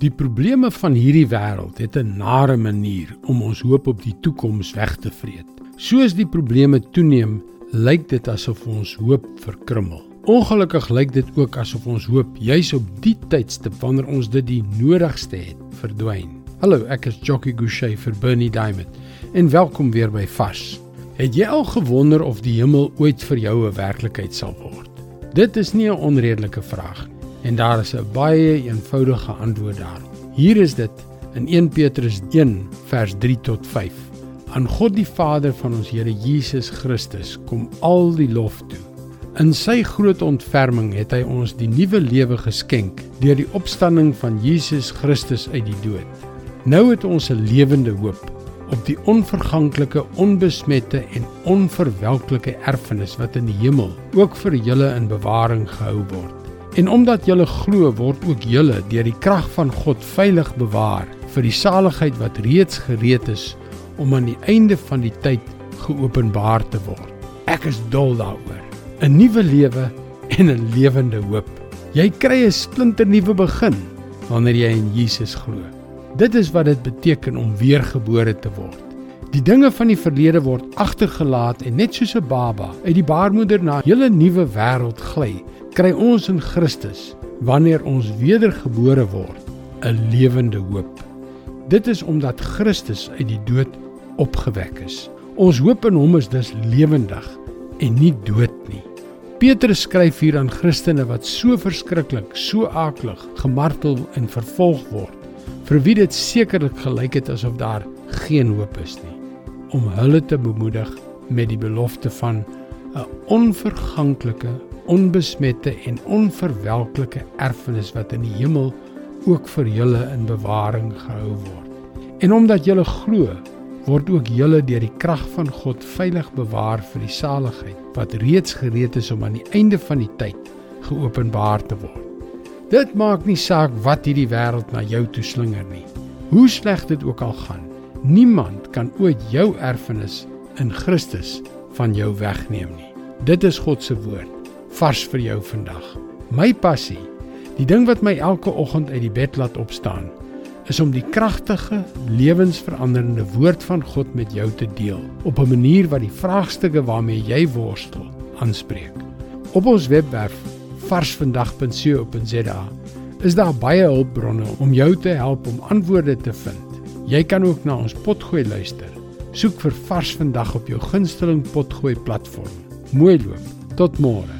Die probleme van hierdie wêreld het 'n nare manier om ons hoop op die toekoms weg te vreet. Soos die probleme toeneem, lyk dit asof ons hoop verkrummel. Ongelukkig lyk dit ook asof ons hoop juis op die tydstip wanneer ons dit die nodigste het, verdwyn. Hallo, ek is Jockey Gouchee vir Bernie Diamond en welkom weer by Vars. Het jy al gewonder of die hemel ooit vir jou 'n werklikheid sal word? Dit is nie 'n onredelike vraag nie en daar is 'n baie eenvoudige antwoord daarop. Hier is dit in 1 Petrus 1 vers 3 tot 5. Aan God die Vader van ons Here Jesus Christus kom al die lof toe. In sy groot ontferming het hy ons die nuwe lewe geskenk deur die opstanding van Jesus Christus uit die dood. Nou het ons 'n lewende hoop op die onverganklike, onbesmette en onverwelklike erfenis wat in die hemel ook vir julle in bewaring gehou word. En omdat julle glo, word ook julle deur die krag van God veilig bewaar vir die saligheid wat reeds gereed is om aan die einde van die tyd geopenbaar te word. Ek is dol daaroor. 'n Nuwe lewe en 'n lewende hoop. Jy kry 'n splinternuwe begin wanneer jy in Jesus glo. Dit is wat dit beteken om weergebore te word. Die dinge van die verlede word agtergelaat en net soos 'n baba uit die baarmoeder na 'n hele nuwe wêreld gly kry ons in Christus wanneer ons wedergebore word 'n lewende hoop. Dit is omdat Christus uit die dood opgewek is. Ons hoop in hom is dus lewendig en nie dood nie. Petrus skryf hier aan Christene wat so verskriklik, so aaklig gemartel en vervolg word, vir wie dit sekerlik gelyk het asof daar geen hoop is nie, om hulle te bemoedig met die belofte van 'n onverganklike onbesmette en onverwelklike erfenis wat in die hemel ook vir julle in bewaring gehou word. En omdat julle glo, word ook julle deur die krag van God veilig bewaar vir die saligheid wat reeds gereed is om aan die einde van die tyd geopenbaar te word. Dit maak nie saak wat hierdie wêreld na jou toe slinger nie. Hoe sleg dit ook al gaan, niemand kan ooit jou erfenis in Christus van jou wegneem nie. Dit is God se woord vars vir jou vandag. My passie, die ding wat my elke oggend uit die bed laat opstaan, is om die kragtige, lewensveranderende woord van God met jou te deel op 'n manier wat die vraagstukke waarmee jy worstel aanspreek. Op ons webwerf varsvandag.co.za is daar baie hulpbronne om jou te help om antwoorde te vind. Jy kan ook na ons potgooi luister. Soek vir Vars vandag op jou gunsteling potgooi platform. Mooi loop. Tot môre.